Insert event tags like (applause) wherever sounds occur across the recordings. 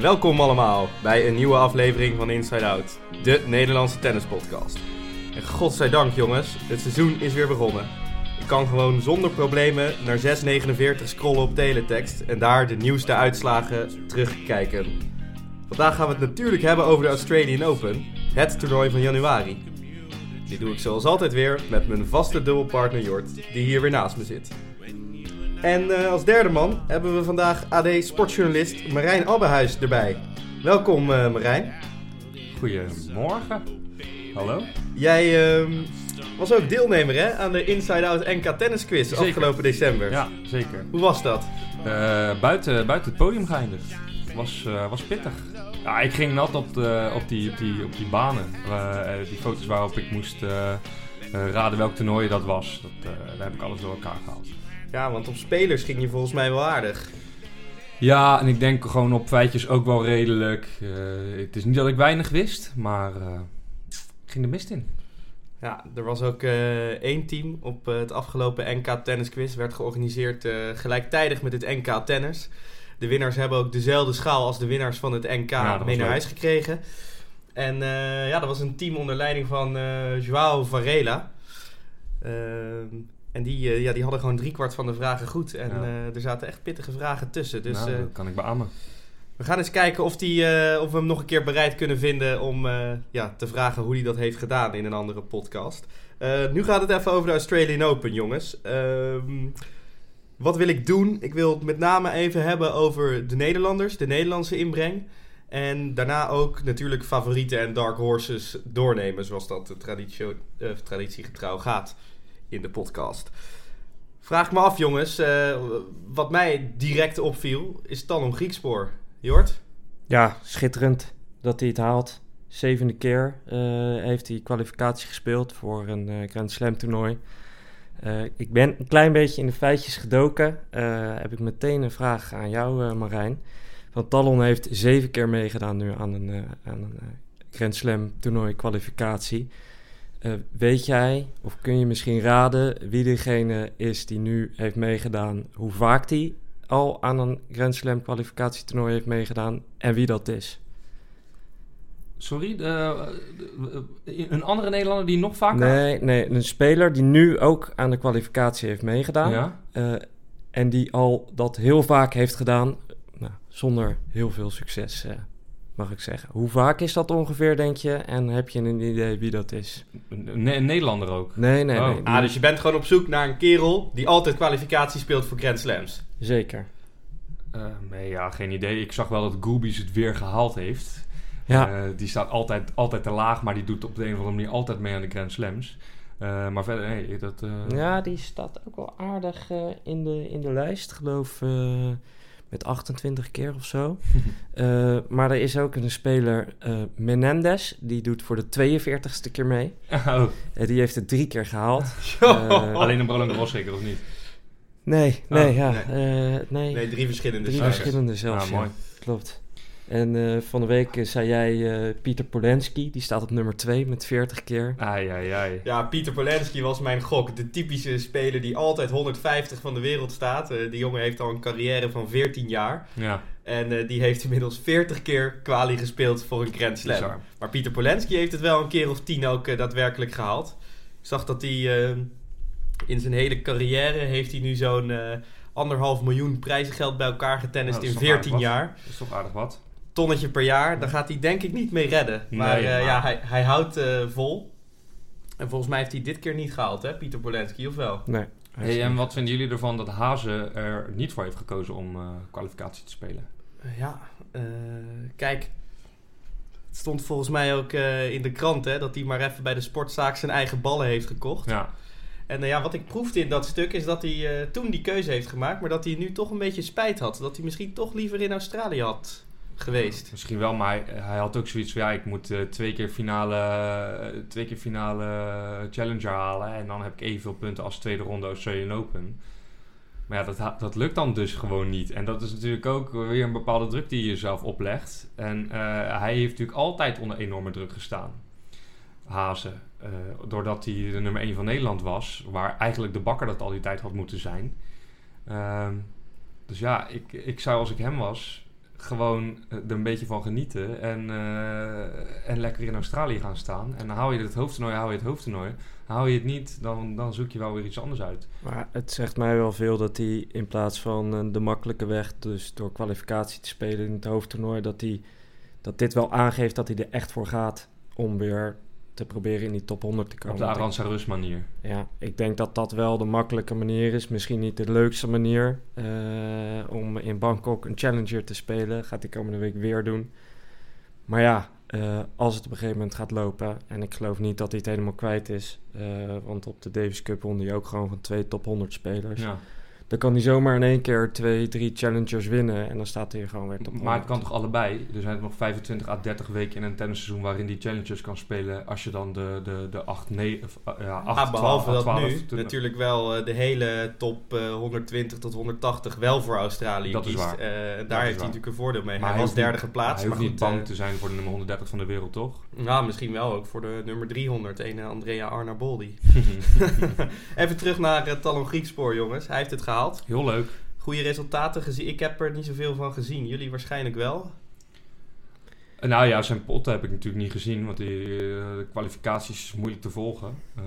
Welkom allemaal bij een nieuwe aflevering van Inside Out, de Nederlandse tennispodcast. En godzijdank jongens, het seizoen is weer begonnen. Ik kan gewoon zonder problemen naar 6.49 scrollen op teletext en daar de nieuwste uitslagen terugkijken. Vandaag gaan we het natuurlijk hebben over de Australian Open, het toernooi van januari. Dit doe ik zoals altijd weer met mijn vaste dubbelpartner Jort, die hier weer naast me zit. En uh, als derde man hebben we vandaag AD sportjournalist Marijn Abbehuis erbij. Welkom uh, Marijn. Goedemorgen. Hallo. Jij uh, was ook deelnemer hè, aan de Inside Out NK Tennis Quiz zeker. afgelopen december. Ja, zeker. Hoe was dat? Uh, buiten, buiten het podium geëindigd. Was, was pittig. Ja, ik ging nat op, de, op, die, op, die, op die banen. die foto's waarop ik moest raden welk toernooi dat was. Dat, daar heb ik alles door elkaar gehaald. Ja, want op spelers ging je volgens mij wel aardig. Ja, en ik denk gewoon op feitjes ook wel redelijk. Uh, het is niet dat ik weinig wist, maar uh, ik ging de mist in. Ja, er was ook uh, één team op het afgelopen NK Tennis Quiz. Werd georganiseerd gelijktijdig met het NK Tennis. De winnaars hebben ook dezelfde schaal als de winnaars van het NK ja, mee naar huis gekregen. En ja, dat was een team onder leiding van Joao Varela. En die, uh, ja, die hadden gewoon driekwart van de vragen goed. En uh, er zaten echt pittige vragen tussen. Dus, nou, dat uh, kan ik beamen. We gaan eens kijken of, die, of we hem nog een keer bereid kunnen vinden om ja, te vragen hoe hij dat heeft gedaan in een andere podcast. nu gaat het even over de Australian Open, jongens. Ehm, wat wil ik doen? Ik wil het met name even hebben over de Nederlanders, de Nederlandse inbreng. En daarna ook natuurlijk favorieten en dark horses doornemen, zoals dat traditie, traditiegetrouw gaat in de podcast. Vraag me af, jongens. Uh, wat mij direct opviel, is Talon Griekspoor. Jort? Ja, schitterend dat hij het haalt. Zevende keer uh, heeft hij kwalificatie gespeeld voor een uh, Grand Slam toernooi. ik ben een klein beetje in de feitjes gedoken. heb ik meteen een vraag aan jou, Marijn. Want Talon heeft zeven keer meegedaan nu aan een, aan een Grand Slam toernooi kwalificatie. Uh, weet jij, of kun je misschien raden, wie degene is die nu heeft meegedaan, hoe vaak die al aan een Grand Slam kwalificatietoernooi heeft meegedaan en wie dat is? Sorry, een andere Nederlander die nog vaker... Nee, nee, een speler die nu ook aan de kwalificatie heeft meegedaan. Ja? Uh, en die al dat heel vaak heeft gedaan, nou, zonder heel veel succes. Mag ik zeggen. Hoe vaak is dat ongeveer, denk je? En heb je een idee wie dat is? Een, Nederlander ook? Nee, nee, oh. nee. Ah, dus je bent gewoon op zoek naar een kerel die altijd kwalificatie speelt voor Grand Slams? Zeker. Uh, nee, ja, geen idee. Ik zag wel dat Goobies het weer gehaald heeft. Ja. Uh, die staat altijd, altijd te laag, maar die doet op de een of andere manier altijd mee aan de Grand Slams. Uh, maar verder, nee, dat... Ja, die staat ook wel aardig in, de, in de lijst, geloof met 28 keer of zo. uh, (laughs) maar er is ook een speler, uh, Menendez, die doet voor de 42ste keer mee. Oh. Uh, die heeft het drie keer gehaald. (laughs) Alleen een Roland Garros zeker, of niet? Nee, nee, oh, ja. Nee. nee. nee. drie verschillende. Drie verschillende zelfs, ah, mooi. Klopt. En uh, van de week uh, zei jij uh, Pieter Polenski, die staat op nummer 2 met 40 keer. Ai, ai, ai. Ja, Pieter Polenski was mijn gok. De typische speler die altijd 150 van de wereld staat. die jongen heeft al een carrière van 14 jaar. Ja. En die heeft inmiddels 40 keer kwalie gespeeld voor een Grand Slam. Bizar. Maar Pieter Polenski heeft het wel een keer of 10 ook daadwerkelijk gehaald. Ik zag dat hij in zijn hele carrière heeft hij nu zo'n anderhalf miljoen prijzengeld bij elkaar getennist in 14 jaar. Dat is toch aardig wat tonnetje per jaar. Daar gaat hij denk ik niet mee redden. Maar, nee, uh, ja, hij, hij houdt uh, vol. En volgens mij heeft hij dit keer niet gehaald, hè, Pieter Polenski, of wel? Nee. Hey, en wat vinden jullie ervan dat Hazen er niet voor heeft gekozen om uh, kwalificatie te spelen? ja, kijk. Het stond volgens mij ook in de krant, hè, dat hij maar even bij de sportzaak zijn eigen ballen heeft gekocht. Ja. En ja, wat ik proefde in dat stuk is dat hij toen die keuze heeft gemaakt, maar dat hij nu toch een beetje spijt had. Dat hij misschien toch liever in Australië had geweest. misschien wel, maar hij, had ook zoiets van... ja, ik moet uh, twee, keer finale, uh, twee keer finale Challenger halen... en dan heb ik evenveel punten als tweede ronde Australian Open. Maar ja, dat, dat lukt dan dus gewoon niet. En dat is natuurlijk ook weer een bepaalde druk die je jezelf oplegt. En uh, hij heeft natuurlijk altijd onder enorme druk gestaan. Hazen. doordat hij de nummer 1 van Nederland was... waar eigenlijk de bakker dat al die tijd had moeten zijn... Ehm, dus ja, ik, ik zou als ik hem was gewoon er een beetje van genieten en, eh, en lekker in Australië gaan staan. En dan hou je het hoofdtoernooi, hou je het hoofdtoernooi. Hou je het niet, dan, dan zoek je wel weer iets anders uit. Maar het zegt mij wel veel dat hij in plaats van eh, de makkelijke weg, dus door kwalificatie te spelen in het hoofdtoernooi, dat, hij, dat dit wel aangeeft dat hij er echt voor gaat om weer te proberen in die top 100 te komen. Op de Aranza Rus manier. Ja, ik denk dat dat wel de makkelijke manier is. Misschien niet de leukste manier eh, om in Bangkok een challenger te spelen. Gaat hij komende week weer doen. Maar ja, eh, als het op een gegeven moment gaat lopen, en ik geloof niet dat hij het helemaal kwijt is, eh, want op de Davis Cup won hij ook gewoon van twee top 100 spelers. Ja. Dan kan hij zomaar in één keer twee, drie challengers winnen en dan staat hij gewoon weer top 100. Maar het kan toch allebei? Er zijn nog 25 à 30 weken in een tennisseizoen waarin die challengers kan spelen. Als je dan de, de, de 8, 9, of, uh, ja, 8 Ah, behalve 12, dat 12 nu natuurlijk wel eh, de hele top eh, 120 tot 180 wel voor Australië Dat is kiest. waar. Eh, daar heeft waar. hij natuurlijk een voordeel mee. Maar hij was derde niet- geplaatst. hij hoeft maar niet goed, bang eh, te zijn voor de nummer 130 van de wereld, toch? Nou, misschien wel ook voor de nummer 300, een eh, Andrea Arnaboldi. (laughs) (laughs) Even terug naar het Talon Griekspoor, jongens. Hij heeft het gehaald. Heel leuk. Goede resultaten gezien. Ik heb er niet zoveel van gezien. Jullie waarschijnlijk wel. Eh, Nou ja, zijn potten heb ik natuurlijk niet gezien, want die, eh, de kwalificaties is moeilijk te volgen. Eh,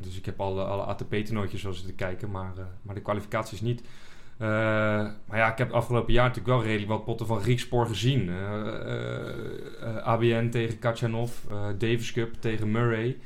dus ik heb alle, alle ATP-toernooitjes wel zitten kijken, maar, maar de kwalificaties niet. Maar ja, ik heb afgelopen jaar natuurlijk wel redelijk wat potten van Griekspoor gezien. ABN tegen Katjanov, eh, Davis Cup tegen Murray.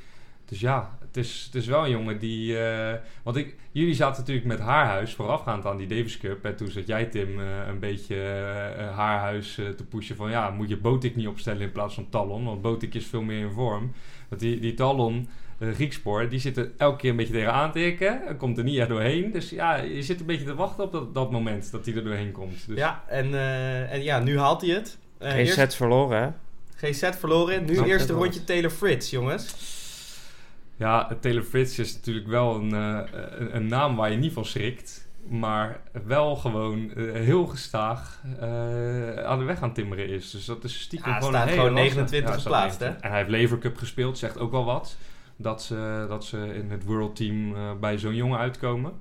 Dus ja, het is, het is wel een jongen die... eh, want ik, jullie zaten natuurlijk met Haarhuis voorafgaand aan die Davis Cup. En toen zat jij, Tim, eh, een beetje eh, eh, Haarhuis eh, te pushen van... Ja, moet je Botik niet opstellen in plaats van Talon? Want Botik is veel meer in vorm. Want die, die Talon, uh, Griekspoor, die zit er elke keer een beetje tegenaan te hikken. En komt er niet echt doorheen. Dus ja, je zit een beetje te wachten op dat, dat moment dat hij er doorheen komt. Dus Ja, en, eh, en ja, nu haalt hij het. Eh, Geen eerst- sets verloren, hè? Geen set verloren. Nu eerste dat rondje Taylor Fritz, jongens. Ja, Taylor Fritz is natuurlijk wel een, eh, een, een naam waar je niet van schrikt. Maar wel gewoon eh, heel gestaag eh, aan de weg aan timmeren is. Dus dat is stiekem Ja, gewoon staat een hele gewoon lastige- 29 Ja, 29. En hij heeft Lever Cup gespeeld, zegt ook wel wat. Dat ze, dat ze in het World Team bij zo'n jongen uitkomen.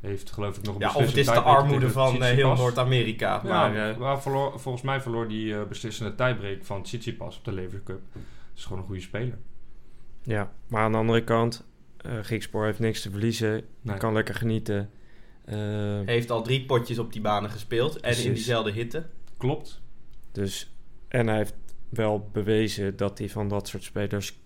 Heeft geloof ik nog een Ja, of het is de armoede van heel. Noord-Amerika. Ja, Maar maar verloor- volgens mij verloor die beslissende tiebreak van Tsitsipas op de Lever Cup. Dat is gewoon een goede speler. Ja, maar aan de andere kant, eh Griekspoor heeft niks te verliezen. Nee. Je kan lekker genieten. Eh, heeft al drie potjes op die banen gespeeld. En in diezelfde hitte. Klopt. dus, en hij heeft wel bewezen dat hij van dat soort spelers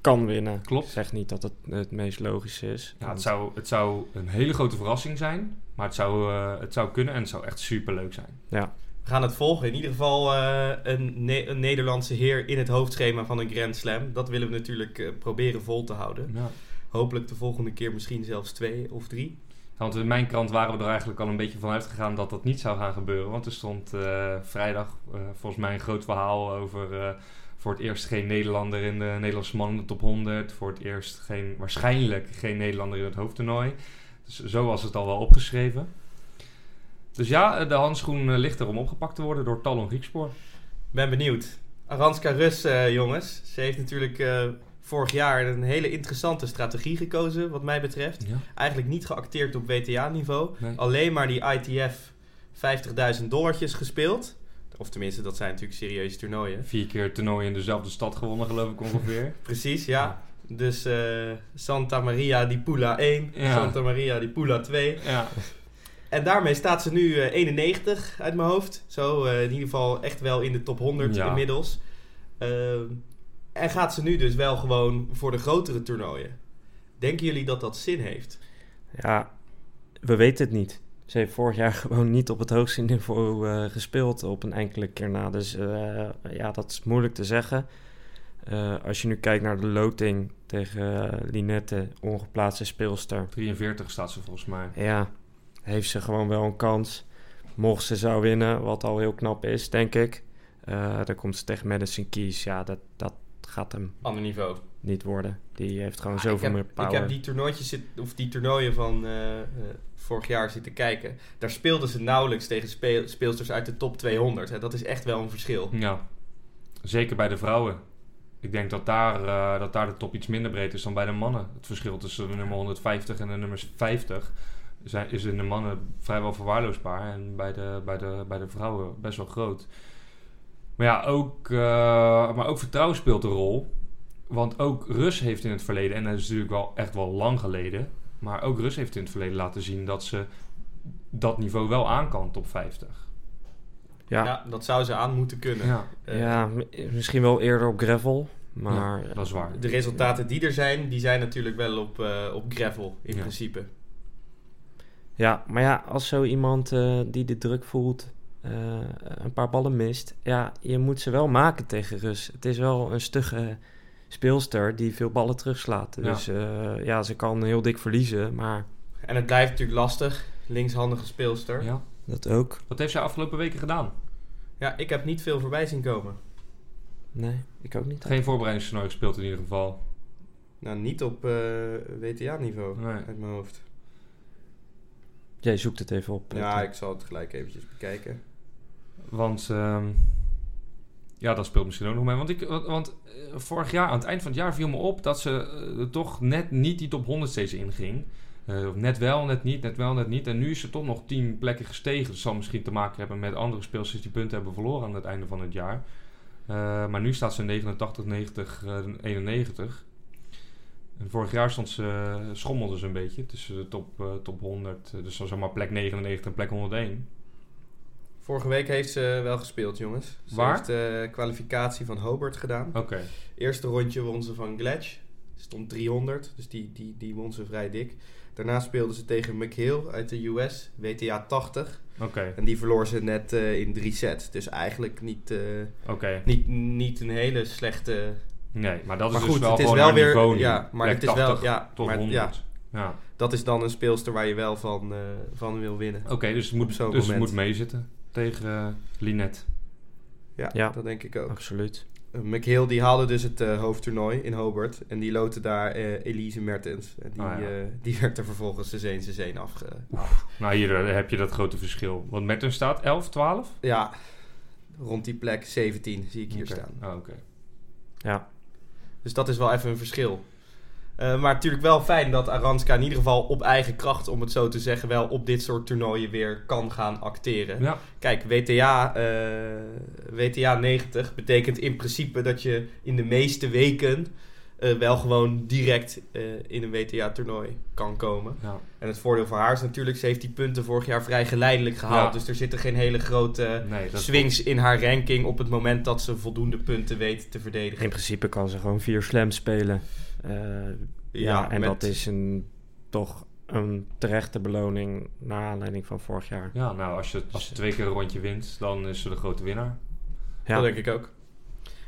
kan winnen. Klopt. Ik zeg niet dat het het meest logische is. Ja, het, zou, het zou een hele grote verrassing zijn. Maar het zou, eh, het zou kunnen en het zou echt super leuk zijn. ja, gaan het volgen. In ieder geval eh, een, Ne- een Nederlandse heer in het hoofdschema van een Grand Slam. Dat willen we natuurlijk eh, proberen vol te houden. Ja. Hopelijk de volgende keer misschien zelfs twee of drie. Want in mijn krant waren we er eigenlijk al een beetje van uitgegaan dat dat niet zou gaan gebeuren. Want er stond eh, vrijdag volgens mij een groot verhaal over eh, voor het eerst geen Nederlander in de Nederlandse man in de top 100. Voor het eerst geen, waarschijnlijk geen Nederlander in het hoofdtoernooi. Dus zo was het al wel opgeschreven. Dus ja, eh, de handschoen eh, ligt er om opgepakt te worden door Talon Griekspoor. Ben benieuwd. Aranska Rus, eh, jongens. Ze heeft natuurlijk vorig jaar een hele interessante strategie gekozen, wat mij betreft. Ja. Eigenlijk niet geacteerd op WTA-niveau. Nee. Alleen maar die ITF 50.000 dollartjes gespeeld. Of tenminste, dat zijn natuurlijk serieuze toernooien. Vier keer toernooi in dezelfde stad gewonnen, geloof ik ongeveer. (laughs) Precies, ja. Dus Santa Maria di Pula 1, Ja. Santa Maria di Pula 2. ja. En daarmee staat ze nu eh, 91 uit mijn hoofd. Zo eh, in ieder geval echt wel in de top 100 Ja. inmiddels. Ehm, en gaat ze nu dus wel gewoon voor de grotere toernooien. Denken jullie dat dat zin heeft? ja, we weten het niet. Ze heeft vorig jaar (laughs) gewoon niet op het hoogste niveau eh, gespeeld op een enkele keer na. Dus eh, ja, dat is moeilijk te zeggen. Eh, als je nu kijkt naar de loting tegen eh, Linette, ongeplaatste speelster. 43 staat ze volgens mij. Ja, heeft ze gewoon wel een kans. Mocht ze zou winnen, wat al heel knap is, denk ik. eh, dan komt ze tegen Madison Keys. Ja, dat, dat gaat hem Ander niveau. niet worden. Die heeft gewoon Ah, zoveel heb, meer power. Ik heb die toernooitjes zit, of die toernooien van eh, eh, vorig jaar zitten kijken. Daar speelden ze nauwelijks tegen speel, speelsters uit de top 200. Hè. Dat is echt wel een verschil. Ja, zeker bij de vrouwen. Ik denk dat daar, eh, dat daar de top iets minder breed is dan bij de mannen. Het verschil tussen de nummer 150 en de nummer 50 zijn, is in de mannen vrijwel verwaarloosbaar. En bij de, bij, de, bij de vrouwen best wel groot. Maar ja, ook, eh, maar ook vertrouwen speelt een rol. Want ook Rus heeft in het verleden, en dat is natuurlijk wel echt wel lang geleden. Maar ook Rus heeft in het verleden laten zien dat ze dat niveau wel aan kan, top 50. Ja. Ja, dat zou ze aan moeten kunnen. Ja, Eh, ja, misschien wel eerder op gravel. Maar ja, dat is waar. De resultaten die er zijn, die zijn natuurlijk wel op, eh, op gravel in Ja. principe. Ja, maar ja, als zo iemand eh, die de druk voelt eh, een paar ballen mist, ja, je moet ze wel maken tegen Rus. Het is wel een stugge speelster die veel ballen terugslaat. Ja. Dus eh, ja, ze kan heel dik verliezen, maar En het blijft natuurlijk lastig. Linkshandige speelster. Ja. Ja. dat ook. Wat heeft zij afgelopen weken gedaan? ik heb niet veel voorbij zien komen. Nee, ik ook niet. Geen voorbereidingstoernooi gespeeld in ieder geval. Nou, niet op eh, WTA-niveau Nee. uit mijn hoofd. Jij zoekt het even op. Ja, ik zal het gelijk eventjes bekijken. Want ehm, ja, dat speelt misschien ook nog mee. Want, ik, want, want, eh, vorig jaar, aan het eind van het jaar, viel me op dat ze eh, toch net niet die top 100 steeds inging. Eh, of net wel, net niet, net wel, net niet. En nu is ze toch nog 10 plekken gestegen. Dat zal misschien te maken hebben met andere speelsters die punten hebben verloren aan het einde van het jaar. Eh, maar nu staat ze 89, 90, eh, 91. En vorig jaar stond ze, schommelde ze een beetje tussen de top, eh, top 100. eh, dus dan zeg maar plek 99 en plek 101. Vorige week heeft ze wel gespeeld, jongens. Ze Waar? heeft de kwalificatie van Hobart gedaan. Oké. Eerste rondje won ze van Gletsch. Stond 300, dus die, die, die won ze vrij dik. Daarna speelde ze tegen McHale uit de US, WTA 80. Oké, En die verloor ze net eh, in drie sets. Dus eigenlijk niet, eh, niet, niet een hele slechte... Nee, maar dat maar is goed, dus wel het is gewoon wel weer... niveau ja, maar het is wel... 80 Ja, tot maar, 100. ja, Ja. dat is dan een speelster waar je wel van, eh, van wil winnen. Oké, dus het Op moet, dus het moet meezitten tegen uh, Linet. Ja, Ja. dat denk ik ook. Absoluut. Uh, McHale die haalde dus het uh, hoofdtoernooi in Hobart. En die loten daar uh, Elise Mertens. En die, Ah, ja. uh, (laughs) die werd er vervolgens de zeen zeen afge... Nou, hier uh, heb je dat grote verschil. Want Mertens staat 11, 12? Ja, rond die plek 17 zie ik hier staan. Ah, oké. Ja. Dus dat is wel even een verschil. Uh, maar natuurlijk wel fijn dat Aranska in ieder geval op eigen kracht, om het zo te zeggen, wel op dit soort toernooien weer kan gaan acteren. Ja, Kijk, WTA, eh, WTA 90 betekent in principe dat je in de meeste weken eh, wel gewoon direct eh, in een WTA-toernooi kan komen. ja. En het voordeel voor haar is natuurlijk, ze heeft die punten vorig jaar vrij geleidelijk gehaald. Ja. Dus er zitten geen hele grote Nee, swings in haar ranking op het moment dat ze voldoende punten weet te verdedigen. In principe kan ze gewoon vier slams spelen. Eh, ja, en met- dat is een, toch een terechte beloning naar aanleiding van vorig jaar. Ja, nou, als je, als je twee keer een rondje wint, dan is ze de grote winnaar. Ja, Dat denk ik ook.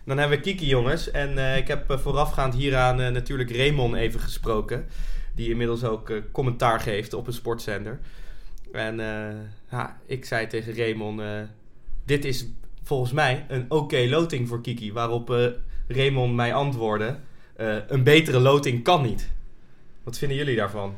Dan hebben we Kiki, jongens. En eh, ik heb eh, voorafgaand hieraan eh, natuurlijk Raymond even gesproken. Die inmiddels ook commentaar geeft op een sportzender. En ja, ik zei tegen Raymond... dit is volgens mij een oké loting voor Kiki. Waarop Raymond mij antwoordde... een betere loting kan niet. Wat vinden jullie daarvan?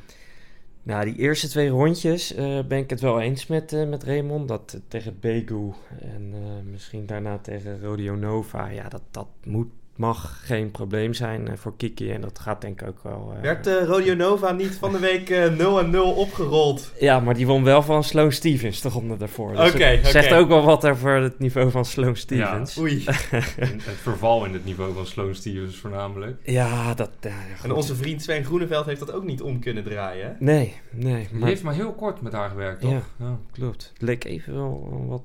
Nou, die eerste twee rondjes eh, ben ik het wel eens met, eh, met Raymond. Dat eh, tegen Begu en misschien daarna tegen Rodeo Nova. Ja, dat, dat moet, mag geen probleem zijn eh, voor Kiki. En dat gaat denk ik ook wel... eh, Werd eh Rodeo Nova niet van de week eh, 0 en 0 opgerold? Ja, maar die won wel van Sloane Stevens de ronde daarvoor. Dus zegt ook wel wat over het niveau van Sloane Stevens. Ja, Oei. (laughs) Het verval in het niveau van Sloane Stevens voornamelijk. dat... Ja, ja, En onze vriend Sven Groeneveld heeft dat ook niet om kunnen draaien. hè? Nee, nee. Die Maar heeft maar heel kort met haar gewerkt, toch? Ja. Ja. klopt. Het leek even wel wat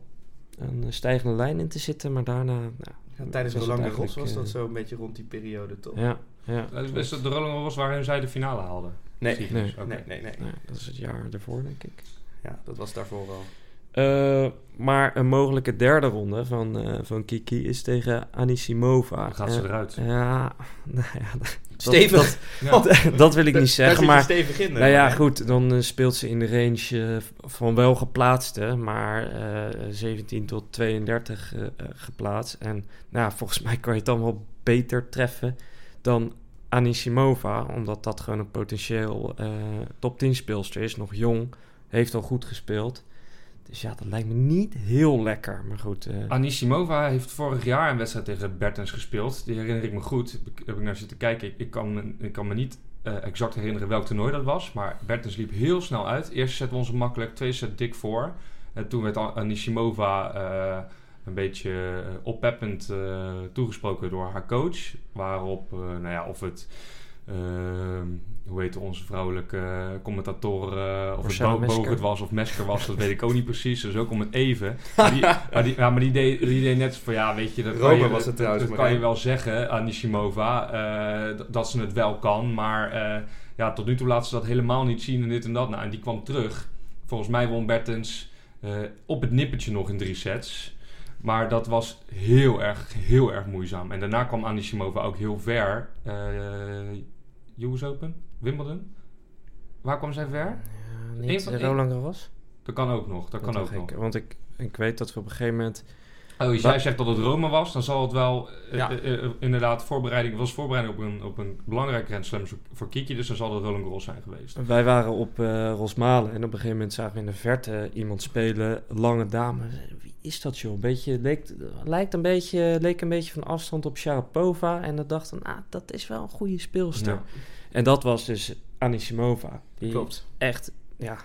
een stijgende lijn in te zitten, maar daarna... Nou, Ja, tijdens het Roland Garros was dat eh, zo een beetje rond die periode, toch? Ja, ja. Dat is best de Roland Garros waarin zij de finale haalde. Nee. Nee. Nee, nee, nee. Nee, dat is het jaar ervoor, denk ik. Ja, dat was daarvoor al. Eh, maar een mogelijke derde ronde van, eh, van Kiki is tegen Anisimova. Dan gaat ze Eh, eruit. Ja, (laughs) nou ja, dat, Stevig. Ja. dat, dat wil ik niet zeggen, Daar maar... stevig in. Nou ja, hè? goed, dan speelt ze in de range van wel geplaatste, maar eh, 17 tot 32 eh, eh, geplaatst. En nou, volgens mij kan je het dan wel beter treffen dan Anisimova, omdat dat gewoon een potentieel eh, top 10 speelster is. Nog jong, heeft al goed gespeeld. Dus ja, dat lijkt me niet heel lekker, maar goed. eh, Anisimova heeft vorig jaar een wedstrijd tegen Bertens gespeeld. Die herinner ik me goed. Heb ik, heb naar zitten kijken. Ik, kan, me, ik kan me niet eh, exact herinneren welk toernooi dat was. Maar Bertens liep heel snel uit. Eerste set won ze makkelijk, tweede set dik voor. En toen werd An- Anisimova eh, een beetje oppeppend toegesproken door haar coach. Waarop, nou ja, of het... ehm, hoe heet onze vrouwelijke commentator? eh, of het Marcella. Bogert was of Mesker was, dat weet ik ook niet precies. Dus ook om het even. (laughs) Maar die, maar die, ja, maar die, deed, die deed net van, ja, weet je... Dat kan je, was het trouwens, Dat kan je wel zeggen, eh, d- dat ze het wel kan. Maar eh, ja, tot nu toe laat ze dat helemaal niet zien en dit en dat. Nou, en die kwam terug. Volgens mij won Bertens eh, op het nippertje nog in drie sets. Maar dat was heel erg, heel erg moeizaam. En daarna kwam Anisimova ook heel ver. Eh US Open? Wimbledon? Waar kwam zij ver? Ja, niet Roland Garros? Dat kan ook nog. Dat, kan ook nog. ik, Want ik, ik weet dat we op een gegeven moment... Oh, als jij zegt dat het Rome was, dan zal het wel eh, eh, eh, inderdaad voorbereiding was voorbereiding op een, op een belangrijke Grand Slam voor Kiki, dus dan zal het Roland Garros zijn geweest. Wij waren op Rosmalen en op een gegeven moment zagen we in de verte iemand spelen, lange dame. Wie is dat joh? Een beetje, leek, lijkt een beetje, leek een beetje van afstand op Sharapova. En dan dachten ah, dat is wel een goede speelster. Ja. En dat was dus Anisimova. Die Klopt. echt, ja,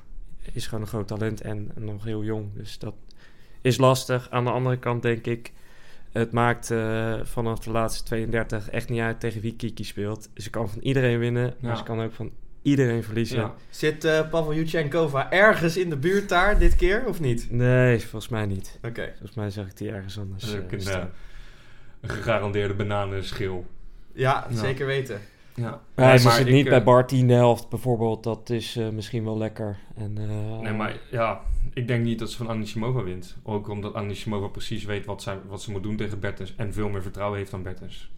is gewoon een groot talent en nog heel jong. Dus dat is lastig. Aan de andere kant denk ik, het maakt eh, vanaf de laatste 32 echt niet uit tegen wie Kiki speelt. Ze kan van iedereen winnen, maar Ja. ze kan ook van iedereen verliezen. Ja. Zit eh Pavel Jutchenkova ergens in de buurt daar dit keer, of niet? Nee, volgens mij niet. Oké. Volgens mij zag ik die ergens anders. Eh, een, een gegarandeerde bananenschil. Ja, zeker weten. Ja. Ja, Nee, ze maar zit ik, niet bij Barty in de helft bijvoorbeeld. Dat is eh, misschien wel lekker. En, eh, Nee, maar ja, ik denk niet dat ze van Anisimova wint. Ook omdat Anisimova precies weet wat, zij, wat ze moet doen tegen Bertens en veel meer vertrouwen heeft dan Bertens.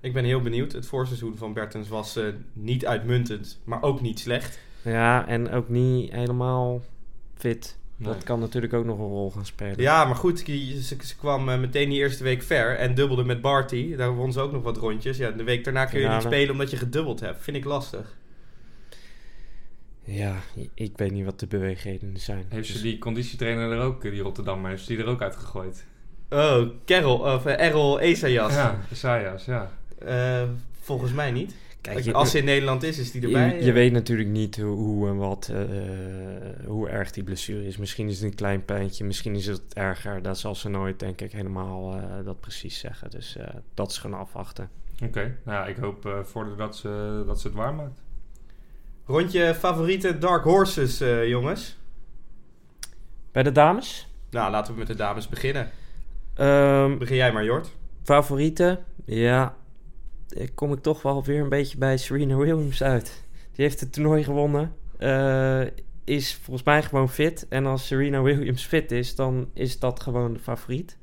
Ik ben heel benieuwd. Het voorseizoen van Bertens was eh, niet uitmuntend, maar ook niet slecht. Ja, en ook niet helemaal fit. Nee. Dat kan natuurlijk ook nog een rol gaan spelen. Ja, maar goed, ze, ze kwam eh, meteen die eerste week ver en dubbelde met Barty. Daar won ze ook nog wat rondjes. Ja, de week daarna kun je niet spelen omdat je gedubbeld hebt. Vind ik lastig. Ja, ik weet niet wat de beweegredenen zijn. Heeft ze Dus- die conditietrainer er ook, die Rotterdammer, heeft ze die er ook uitgegooid? Oh, Carol, of eh, Errol Esayas. Ja, Isaias, ja. Eh, volgens mij niet. Kijk, je, Als ze in Nederland is, is die erbij. je, je eh. weet natuurlijk niet hoe, hoe en wat, eh, hoe erg die blessure is. Misschien is het een klein pijntje, misschien is het erger. Dat zal ze nooit, denk ik, helemaal eh, dat precies zeggen. Dus eh, dat is gewoon afwachten. Oké, nou ja, ik hoop eh voor dat ze, dat ze het waarmaakt. Rondje favoriete Dark Horses, eh, jongens. Bij de dames? Nou, laten we met de dames beginnen. Ehm, Begin jij maar, Jort. favorieten? Ja, kom ik toch wel weer een beetje bij Serena Williams uit. Die heeft het toernooi gewonnen. eh, is volgens mij gewoon fit. En als Serena Williams fit is, dan is dat gewoon de favoriet.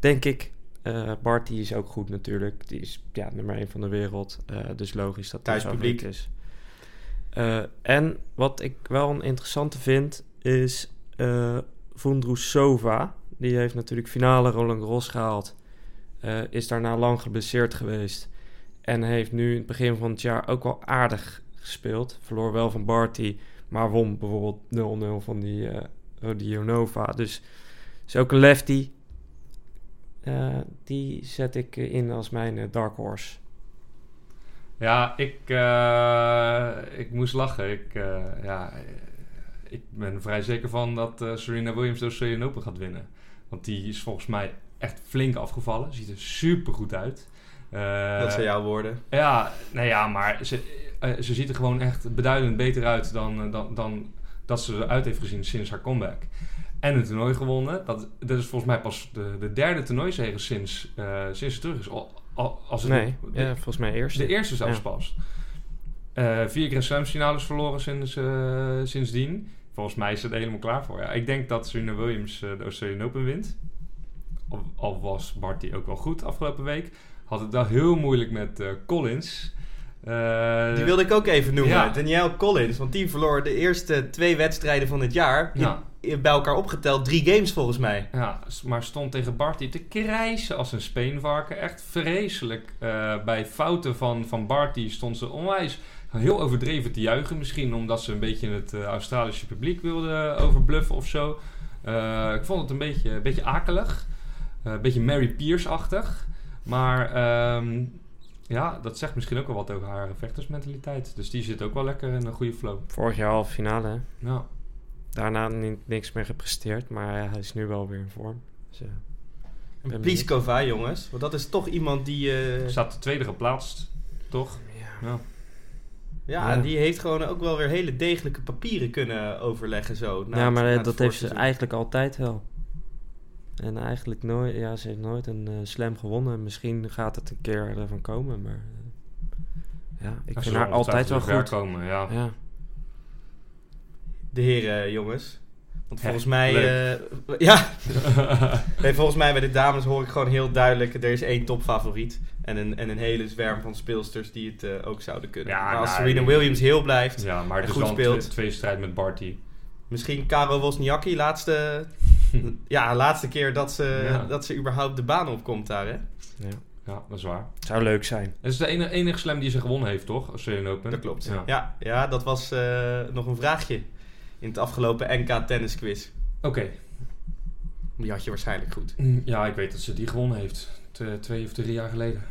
Denk ik. Eh Barty is ook goed natuurlijk. Die is ja, nummer 1 van de wereld. eh, dus logisch dat hij favoriet is. Eh, en wat ik wel een interessante vind, is eh Vondrousova. Die heeft natuurlijk finale Roland Garros gehaald. Eh, is daarna lang geblesseerd geweest. En heeft nu in het begin van het jaar ook wel aardig gespeeld. Verloor wel van Barty, maar won bijvoorbeeld 0-0 van die eh Rodionova. Dus is ook een lefty. Die zet ik in als mijn dark horse. Ja, ik, eh, ik moest lachen. Ik, eh, ja, ik ben er vrij zeker van dat eh, Serena Williams de Australian Open gaat winnen. Want die is volgens mij echt flink afgevallen. Ziet er super goed uit. Dat zijn jouw woorden. Ja, nou ja, maar ze, ze ziet er gewoon echt beduidend beter uit dan, dan, dan dat ze eruit heeft gezien sinds haar comeback. En een toernooi gewonnen. Dat, dat is volgens mij pas de, de derde toernooizege sinds, sinds ze terug is. Al, al- als het Nee, de, ja, volgens mij eerst. de eerste zelfs Ja. pas. Eh, vier Grand Slam finales verloren sinds, eh, sindsdien. Volgens mij is er helemaal klaar voor. Ja, ik denk dat Serena Williams eh, de Australian Open wint. Al, al was Barty ook wel goed afgelopen week. Had het wel heel moeilijk met eh, Collins. Eh, Die wilde ik ook even noemen. ja. Danielle Collins. Want die verloor de eerste twee wedstrijden van het jaar. Ja. in- bij elkaar opgeteld drie games volgens mij. Ja, maar stond tegen Barty te krijsen als een speenvarken. Echt vreselijk. Eh, bij fouten van, van Barty stond ze onwijs heel overdreven te juichen. Misschien omdat ze een beetje het eh, Australische publiek wilde overbluffen of zo. Ik vond het een beetje, een beetje akelig. Een beetje Mary Pierce-achtig. Maar ehm, Ja, dat zegt misschien ook wel wat over haar vechtersmentaliteit. Dus die zit ook wel lekker in een goede flow. Vorig jaar halve finale, hè? Ja. Daarna ni- niks meer gepresteerd, maar ja, hij is nu wel weer in vorm. Dus, eh, En Pliskova, jongens. Want dat is toch iemand die... eh, Staat de tweede geplaatst, toch? ja. Ja. ja, Ja. en die heeft gewoon ook wel weer hele degelijke papieren kunnen overleggen zo. ja, maar dat heeft ze eigenlijk altijd wel. En eigenlijk nooit, ja, ze heeft nooit een eh, slam gewonnen. Misschien gaat het een keer ervan komen, maar eh, ja, ik Ja, vind haar altijd wel goed. Komen, ja. Ja. De heren, jongens. Want volgens mij... eh, (laughs) ja, nee, volgens mij bij de dames hoor ik gewoon heel duidelijk... Er is één topfavoriet. En een, en een hele zwerm van speelsters die het eh, ook zouden kunnen. Ja, maar als nou, Serena Williams heel blijft... ja, maar En het is goed speelt. twee, twee strijd met Barty. Misschien Caro Wozniacki, laatste, (laughs) ja, laatste keer dat ze, Ja. dat ze überhaupt de baan opkomt daar, hè? ja. Ja, dat is waar. Zou leuk zijn. Het is de enige, enige slam die ze gewonnen heeft, toch? Australian Open. Dat klopt. Ja. Ja, ja, dat was eh, nog een vraagje in het afgelopen NK tennisquiz. Oké. Die had je waarschijnlijk goed. Ja, ik weet dat ze die gewonnen heeft. Twee of drie jaar geleden.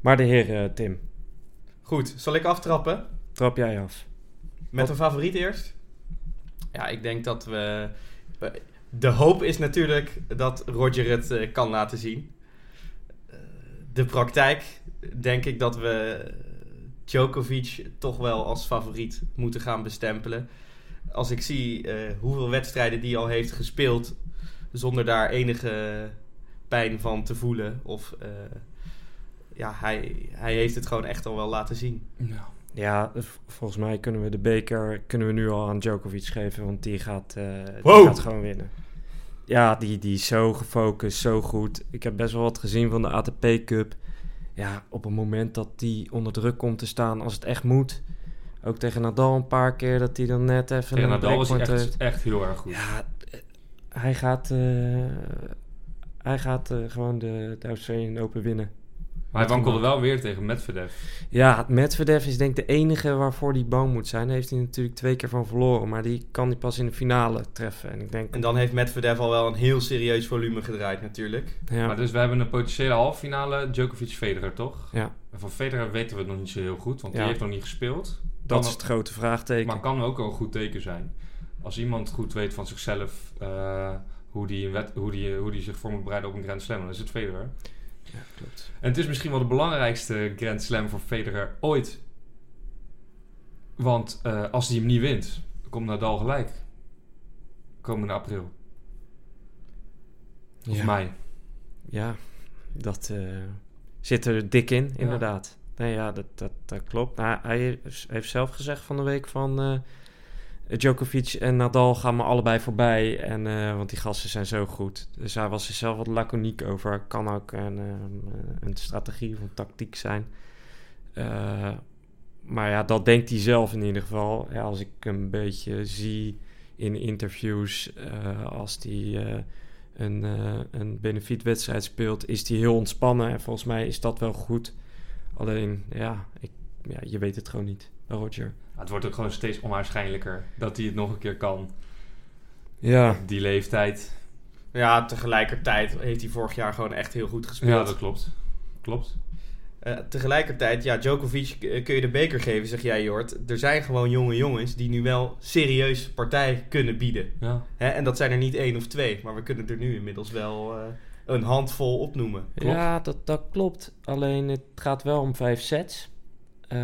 Maar de heer eh, Tim, Goed, zal ik aftrappen? trap jij af. Met een favoriet eerst? Ja, ik denk dat we... De hoop is natuurlijk dat Roger het eh, kan laten zien. Eh, de praktijk denk ik dat we Djokovic toch wel als favoriet moeten gaan bestempelen. Als ik zie eh, hoeveel wedstrijden die al heeft gespeeld zonder daar enige pijn van te voelen. Of ja, hij, hij heeft het gewoon echt al wel laten zien. Ja. Ja, volgens mij kunnen we de beker kunnen we nu al aan Djokovic geven, want die gaat, eh, die gaat gewoon winnen. Ja, die, die is zo gefocust, zo goed. Ik heb best wel wat gezien van de ATP Cup. Ja, op het moment dat die onder druk komt te staan, als het echt moet. Ook tegen Nadal een paar keer, dat hij dan net even Tegen Nadal was echt, heeft. echt heel erg goed. Ja, eh, hij gaat, eh, hij gaat gewoon de, de Australian Open winnen. Maar hij wankelde wel weer tegen Medvedev. Ja, Medvedev is denk ik de enige waarvoor hij bang moet zijn. Daar heeft hij natuurlijk twee keer van verloren. Maar die kan hij pas in de finale treffen. En ik denk... En dan heeft Medvedev al wel een heel serieus volume gedraaid natuurlijk. ja, Maar dus we hebben een potentiële halffinale Djokovic-Federer, toch? ja, En van Federer weten we het nog niet zo heel goed, want Ja. die heeft nog niet gespeeld. dat Kan is het grote vraagteken. Maar kan ook wel een goed teken zijn. Als iemand goed weet van zichzelf eh, hoe, die wet, hoe, die, hoe die zich voor moet bereiden op een Grand Slam, dan is het Federer. Ja, klopt. En het is misschien wel de belangrijkste Grand Slam voor Federer ooit. Want eh, als hij hem niet wint, komt Nadal gelijk. Komende april. Of ja. mei. Ja, dat eh, zit er dik in, inderdaad. Nee, ja, dat, dat, dat klopt. Nou, hij heeft zelf gezegd van de week van... eh, Djokovic en Nadal gaan me allebei voorbij. En, eh, want die gasten zijn zo goed. Dus hij was er zelf wat laconiek over. Kan ook een, eh, een strategie of een tactiek zijn. Eh, maar ja, dat denkt hij zelf in ieder geval. Ja, als ik een beetje zie in interviews... als hij een, een benefietwedstrijd speelt... is hij heel ontspannen. En volgens mij is dat wel goed. Alleen, ja, ik, ja je weet het gewoon niet. Roger. Het wordt ook gewoon steeds onwaarschijnlijker dat hij het nog een keer kan. Ja, die leeftijd. Ja, tegelijkertijd heeft hij vorig jaar gewoon echt heel goed gespeeld. Ja, dat klopt. Klopt. Eh, tegelijkertijd, ja, Djokovic eh, kun je de beker geven, zeg jij Jort. Er zijn gewoon jonge jongens die nu wel serieus partij kunnen bieden. Ja. Hè? En dat zijn er niet één of twee, maar we kunnen er nu inmiddels wel eh, een handvol opnoemen. Klopt. ja dat, dat klopt. Alleen het gaat wel om vijf sets. Eh,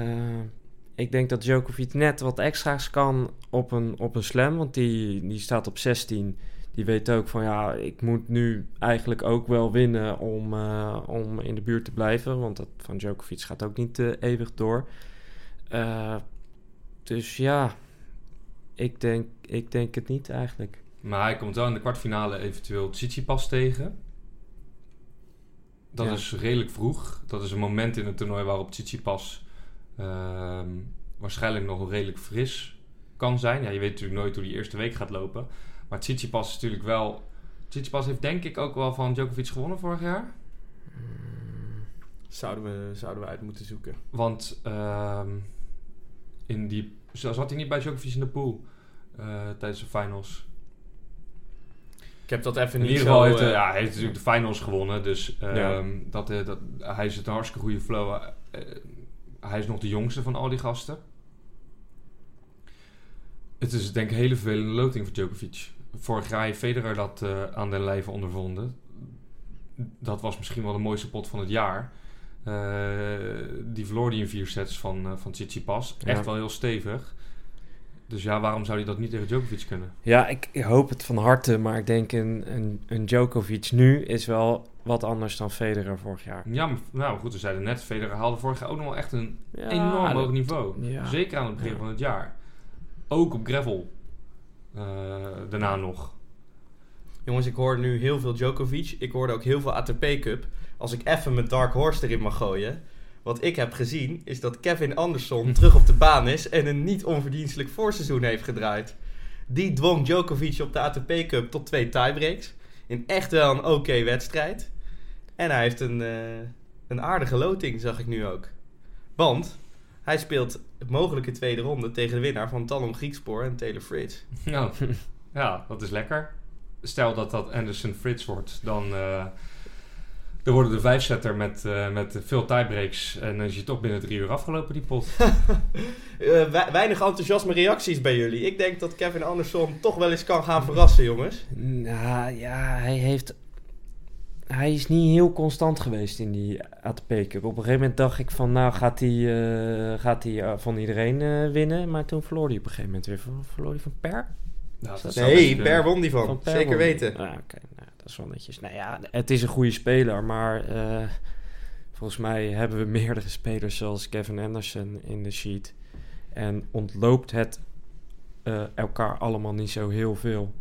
ik denk dat Djokovic net wat extra's kan op een, op een slam. Want die, die staat op 16. Die weet ook van ja, ik moet nu eigenlijk ook wel winnen om, eh, om in de buurt te blijven. Want dat van Djokovic gaat ook niet eh, eeuwig door. Eh, dus ja, ik denk, ik denk het niet eigenlijk. Maar hij komt wel in de kwartfinale eventueel Tsitsipas tegen. Dat Ja. is redelijk vroeg. Dat is een moment in het toernooi waarop Tsitsipas ehm waarschijnlijk nog redelijk fris kan zijn. Ja, je weet natuurlijk nooit hoe die eerste week gaat lopen. Maar Tsitsipas is natuurlijk wel... Tsitsipas heeft denk ik ook wel van Djokovic gewonnen vorig jaar. Zouden we, zouden we uit moeten zoeken. Want ehm, in die, zat hij niet bij Djokovic in de pool eh, tijdens de finals? Ik heb dat even In niet ieder zo... geval heeft eh, ja, hij heeft natuurlijk de finals gewonnen. Dus ehm, Ja. dat, eh, dat, hij het een hartstikke goede flow. Hij is nog de jongste van al die gasten. Het is denk ik een hele vervelende loting voor Djokovic. Vorig jaar heeft Federer dat eh, aan den lijve ondervonden. Dat was misschien wel de mooiste pot van het jaar. Eh, die verloor die in vier sets van, eh van Tsitsipas. Ja. Echt wel heel stevig. Dus ja, waarom zou hij dat niet tegen Djokovic kunnen? Ja, ik ik hoop het van harte, maar ik denk een, een, een Djokovic nu is wel wat anders dan Federer vorig jaar. Ja, maar, nou goed, we zeiden net, Federer haalde vorig jaar ook nog wel echt een Ja, enorm hoog niveau. ja. Zeker aan het begin Ja. van het jaar. Ook op gravel. Eh, daarna nog. Jongens, ik hoor nu heel veel Djokovic. Ik hoorde ook heel veel ATP Cup. Als ik even mijn Dark Horse erin mag gooien. Wat ik heb gezien is dat Kevin Anderson terug op de baan is en een niet onverdienstelijk voorseizoen heeft gedraaid. Die dwong Djokovic op de ATP Cup tot twee tiebreaks. In echt wel een oké wedstrijd. En hij heeft een, eh, een aardige loting, zag ik nu ook. Want hij speelt mogelijke tweede ronde tegen de winnaar van Talon Griekspoor en Taylor Fritz. Ja, (laughs) ja, dat is lekker. Stel dat dat Anderson Fritz wordt, dan, eh, dan worden de vijfzetter met, eh, met veel tiebreaks. En dan is je toch binnen drie uur afgelopen, die pot. (laughs) Eh, we- weinig enthousiasme reacties bij jullie. Ik denk dat Kevin Anderson toch wel eens kan gaan verrassen, jongens. Nou ja, hij heeft. Hij is niet heel constant geweest in die ATP Cup. Op een gegeven moment dacht ik van, nou gaat hij, eh, gaat hij van iedereen eh, winnen. Maar toen verloor hij op een gegeven moment weer. Ver- Verloor hij van Per? Nou, Nee. Per won die van. Zeker won weten. Ah, Oké, nou, dat is wel netjes. Nou ja, het is een goede speler, maar eh, volgens mij hebben we (laughs) meerdere spelers zoals Kevin Anderson in de sheet. En ontloopt het eh, elkaar allemaal niet zo heel veel.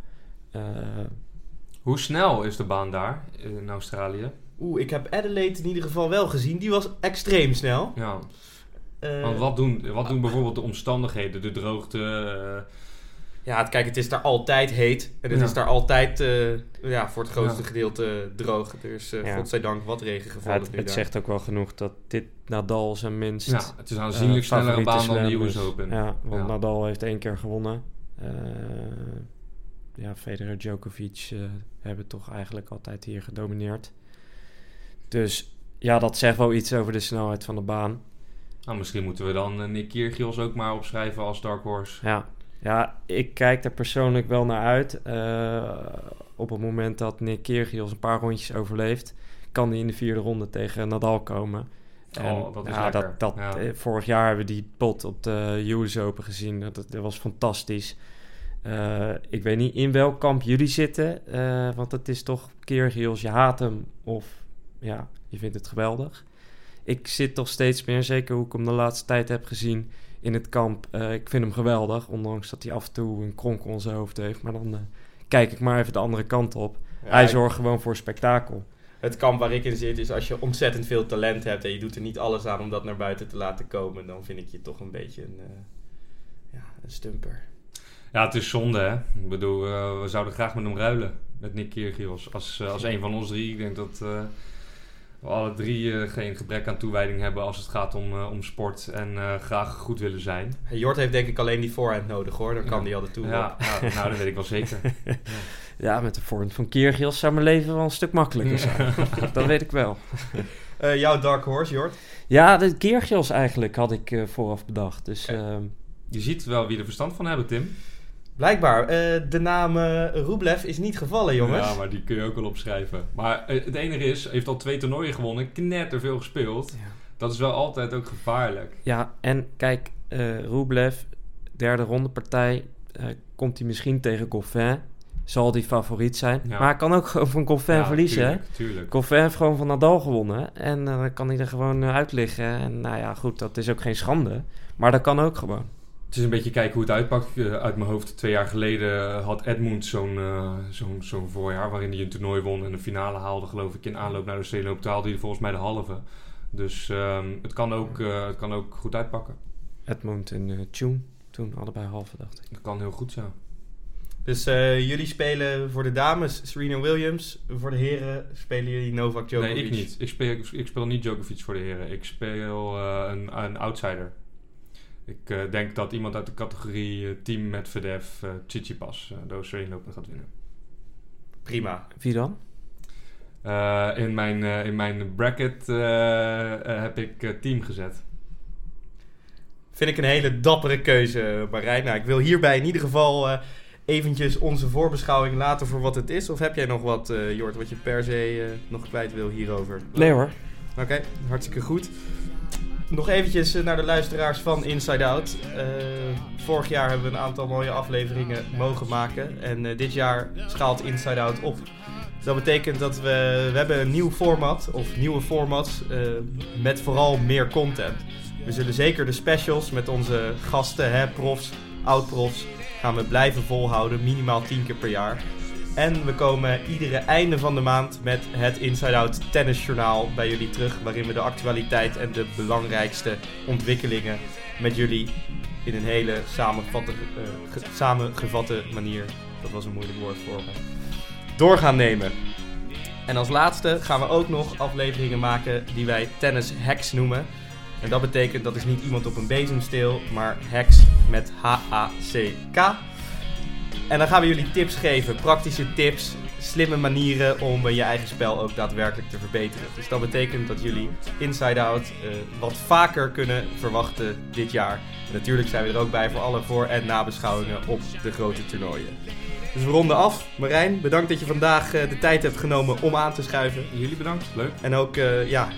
Eh, Hoe snel is de baan daar in Australië? Oeh, ik heb Adelaide in ieder geval wel gezien. Die was extreem snel. Ja, Eh, want wat doen, wat doen bijvoorbeeld de omstandigheden, de droogte? Ja, kijk, het is daar altijd heet. En het Ja. is daar altijd, eh, ja, voor het grootste Ja. gedeelte droog. Er is, eh Ja. godzijdank, wat regen ja, gevallen het nu het daar. zegt ook wel genoeg dat dit Nadal zijn minst ja, het is een aanzienlijk eh, snellere baan dan de US. Open. Ja, want Ja. Nadal heeft één keer gewonnen. Eh, ja, Federer, Djokovic eh, hebben toch eigenlijk altijd hier gedomineerd. Dus ja, dat zegt wel iets over de snelheid van de baan. Nou, misschien moeten we dan eh, Nick Kyrgios ook maar opschrijven als Dark Horse. Ja, ja ik kijk er persoonlijk wel naar uit. Eh, op het moment dat Nick Kyrgios een paar rondjes overleeft, kan hij in de vierde ronde tegen Nadal komen. Oh, dat is ja, lekker. Dat, dat, Ja. eh, vorig jaar hebben we die pot op de US Open gezien. Dat, dat was fantastisch. Eh, ik weet niet in welk kamp jullie zitten. want het is toch Kyrgios, je haat hem of ja, je vindt het geweldig. Ik zit toch steeds meer, zeker hoe ik hem de laatste tijd heb gezien in het kamp. eh, ik vind hem geweldig, ondanks dat hij af en toe een kronkel in zijn hoofd heeft. Maar dan eh, kijk ik maar even de andere kant op. Ja, hij zorgt gewoon voor spektakel. Het kamp waar ik in zit is als je ontzettend veel talent hebt en je doet er niet alles aan om dat naar buiten te laten komen, dan vind ik je toch een beetje een, eh, ja, een stumper. Ja, het is zonde, hè. Ik bedoel, we zouden graag met hem ruilen. Met Nick Kyrgios. Als, als een van ons drie. Ik denk dat eh, alle drie eh, geen gebrek aan toewijding hebben als het gaat om, eh, om sport. En eh, graag goed willen zijn. Jort heeft denk ik alleen die voorhand nodig hoor, dan kan Ja. die al de toe. Ja, ja, nou, dat weet ik wel zeker. (laughs) Ja, met de vorm van Kyrgios zou mijn leven wel een stuk makkelijker zijn. (laughs) dat weet ik wel. (laughs) Eh, jouw dark horse, Jort? Ja, de Kyrgios eigenlijk had ik eh, vooraf bedacht. Dus ehm, Je ziet wel wie er verstand van hebben, Tim. Blijkbaar, eh, de naam eh Rublev is niet gevallen, jongens. Ja, maar die kun je ook wel opschrijven. Maar eh, het enige is, hij heeft al twee toernooien gewonnen. Knetter veel gespeeld. ja. Dat is wel altijd ook gevaarlijk. ja, en kijk, eh Rublev, derde ronde partij, eh, komt hij misschien tegen Goffin. Zal die favoriet zijn. Ja. Maar hij kan ook gewoon van Goffin Ja, verliezen. hè? Tuurlijk, tuurlijk. Goffin heeft gewoon van Nadal gewonnen. En dan kan hij er gewoon uit liggen. En nou ja, goed, dat is ook geen schande. Maar dat kan ook gewoon. Het is een beetje kijken hoe het uitpakt. Eh, uit mijn hoofd, twee jaar geleden had Edmund zo'n eh, zo'n zo'n voorjaar... waarin hij een toernooi won en de finale haalde, geloof ik... in aanloop naar de Open. Toen haalde hij volgens mij de halve. Dus ehm, het, kan ook, eh, het kan ook goed uitpakken. Edmund en eh Tune, toen allebei halve, dacht ik. Dat kan heel goed zijn. Dus eh, jullie spelen voor de dames Serena Williams. Voor de heren spelen jullie Novak Djokovic. Nee, ik niet. Ik speel, ik speel niet Djokovic voor de heren. Ik speel eh, een, een outsider. Ik eh, denk dat iemand uit de categorie eh, team met Medvedev, uh, eh, de Australian Open gaat winnen. Prima. Wie dan? Eh, in, mijn, eh, in mijn bracket eh, eh, heb ik eh, team gezet. Vind ik een hele dappere keuze, Marijn. Nou, ik wil hierbij in ieder geval eh, eventjes onze voorbeschouwing laten voor wat het is. Of heb jij nog wat, eh Jort, wat je per se eh, nog kwijt wil hierover? Nee hoor. Oké, hartstikke goed. Nog eventjes eh, naar de luisteraars van Inside Out. Eh, vorig jaar hebben we een aantal mooie afleveringen mogen maken. En eh, dit jaar schaalt Inside Out op. Dat betekent dat we, we hebben een nieuw format, of nieuwe formats, eh, met vooral meer content. We zullen zeker de specials met onze gasten, hè, profs, oud-profs, gaan we blijven volhouden, minimaal 10 keer per jaar. En we komen iedere einde van de maand met het Inside Out Tennisjournaal bij jullie terug. Waarin we de actualiteit en de belangrijkste ontwikkelingen met jullie in een hele samengevatte, eh, ge- samengevatte manier, dat was een moeilijk woord voor me, door gaan nemen. En als laatste gaan we ook nog afleveringen maken die wij tennis hacks noemen. En dat betekent dat is niet iemand op een bezemsteel, maar hacks met H-A-C-K. En dan gaan we jullie tips geven, praktische tips, slimme manieren om eh, je eigen spel ook daadwerkelijk te verbeteren. Dus dat betekent dat jullie Inside Out eh, wat vaker kunnen verwachten dit jaar. En natuurlijk zijn we er ook bij voor alle voor- en nabeschouwingen op de grote toernooien. Dus we ronden af. Marijn, bedankt dat je vandaag eh, de tijd hebt genomen om aan te schuiven. Jullie bedankt, leuk. En ook ja,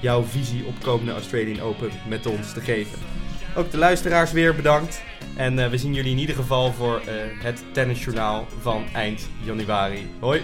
jouw visie op komende Australian Open met ons te geven. Ook de luisteraars weer bedankt. En eh, we zien jullie in ieder geval voor eh, het tennisjournaal van eind januari. Hoi!